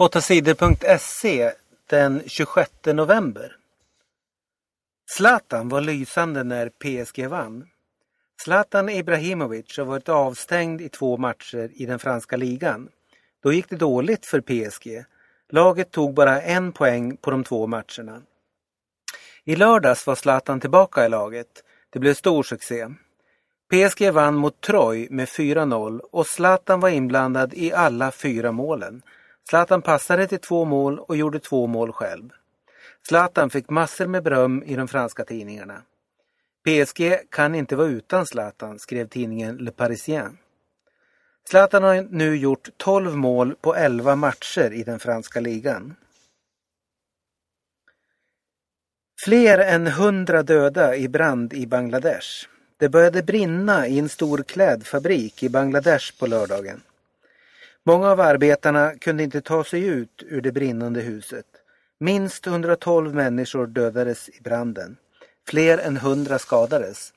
8sidor.se den 26 november. Zlatan var lysande när PSG vann. Zlatan Ibrahimovic har varit avstängd i två matcher i den franska ligan. Då gick det dåligt för PSG. Laget tog bara en poäng på de två matcherna. I lördags var Zlatan tillbaka i laget. Det blev stor succé. PSG vann mot Troy med 4-0 och Zlatan var inblandad i alla fyra målen. Zlatan passade till två mål och gjorde två mål själv. Zlatan fick massor med beröm i de franska tidningarna. PSG kan inte vara utan Zlatan, skrev tidningen Le Parisien. Zlatan har nu gjort 12 mål på 11 matcher i den franska ligan. Fler än 100 döda i brand i Bangladesh. Det började brinna i en stor klädfabrik i Bangladesh på lördagen. Många av arbetarna kunde inte ta sig ut ur det brinnande huset. Minst 112 människor dödades i branden. Fler än 100 skadades.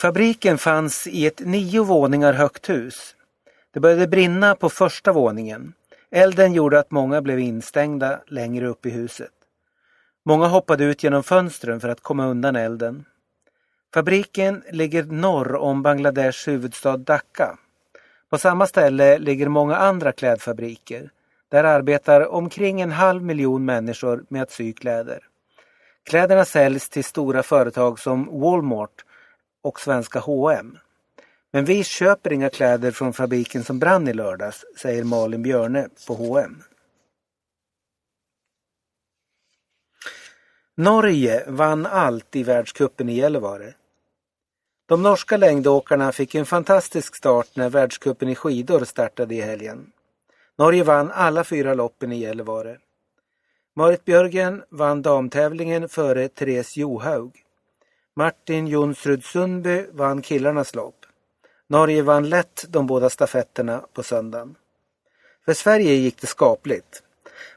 Fabriken fanns i ett nio våningar högt hus. Det började brinna på första våningen. Elden gjorde att många blev instängda längre upp i huset. Många hoppade ut genom fönstren för att komma undan elden. Fabriken ligger norr om Bangladesh huvudstad Dhaka. På samma ställe ligger många andra klädfabriker. Där arbetar omkring en halv miljon människor med att sy kläder. Kläderna säljs till stora företag som Walmart och svenska H&M. Men vi köper inga kläder från fabriken som brann i lördags, säger Malin Björne på H&M. Norge vann allt i världskuppen i Gällivare. De norska längdåkarna fick en fantastisk start när världskuppen i skidor startade i helgen. Norge vann alla fyra loppen i Gällivare. Marit Björgen vann damtävlingen före Therese Johaug. Martin Jonsrud Sundby vann killarnas lopp. Norge vann lätt de båda stafetterna på söndagen. För Sverige gick det skapligt.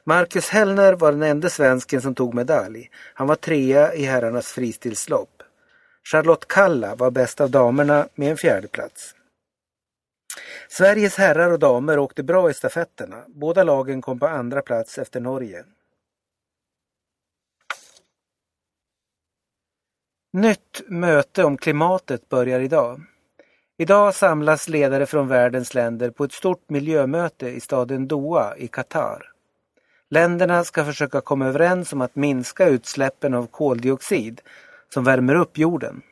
Marcus Hellner var den enda svensken som tog medalj. Han var trea i herrarnas fristilslopp. Charlotte Kalla var bäst av damerna med en fjärde plats. Sveriges herrar och damer åkte bra i stafetterna. Båda lagen kom på andra plats efter Norge. Nytt möte om klimatet börjar idag. Idag samlas ledare från världens länder på ett stort miljömöte i staden Doha i Qatar. Länderna ska försöka komma överens om att minska utsläppen av koldioxid som värmer upp jorden.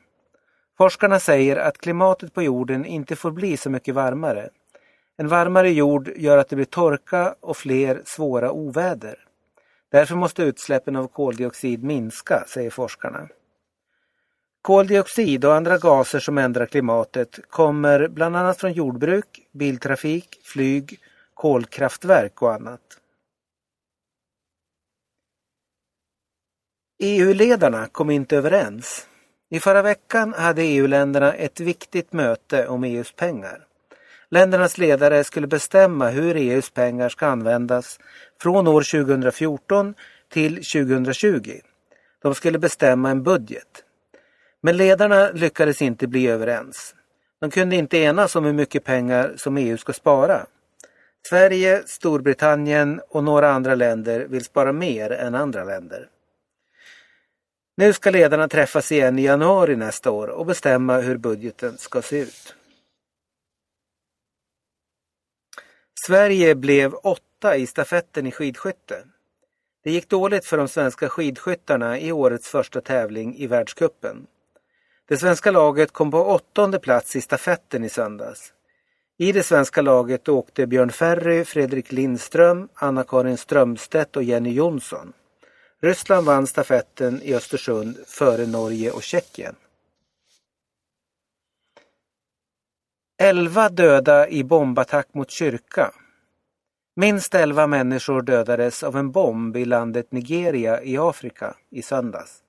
Forskarna säger att klimatet på jorden inte får bli så mycket varmare. En varmare jord gör att det blir torka och fler svåra oväder. Därför måste utsläppen av koldioxid minska, säger forskarna. Koldioxid och andra gaser som ändrar klimatet kommer bland annat från jordbruk, biltrafik, flyg, kolkraftverk och annat. EU-ledarna kom inte överens. I förra veckan hade EU-länderna ett viktigt möte om EUs pengar. Ländernas ledare skulle bestämma hur EUs pengar ska användas från år 2014 till 2020. De skulle bestämma en budget. Men ledarna lyckades inte bli överens. De kunde inte enas om hur mycket pengar som EU ska spara. Sverige, Storbritannien och några andra länder vill spara mer än andra länder. Nu ska ledarna träffas igen i januari nästa år och bestämma hur budgeten ska se ut. Sverige blev åtta i stafetten i skidskytte. Det gick dåligt för de svenska skidskyttarna i årets första tävling i världskuppen. Det svenska laget kom på åttonde plats i stafetten i söndags. I det svenska laget åkte Björn Ferry, Fredrik Lindström, Anna-Karin Strömstedt och Jenny Jonsson. Ryssland vann stafetten i Östersund före Norge och Tjeckien. Elva döda i bombattack mot kyrka. Minst elva människor dödades av en bomb i landet Nigeria i Afrika i söndags.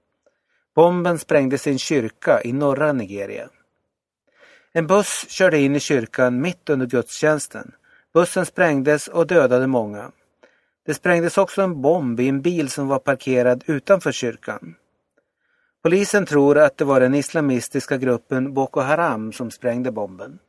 Bomben sprängdes i en kyrka i norra Nigeria. En buss körde in i kyrkan mitt under gudstjänsten. Bussen sprängdes och dödade många. Det sprängdes också en bomb i en bil som var parkerad utanför kyrkan. Polisen tror att det var den islamistiska gruppen Boko Haram som sprängde bomben.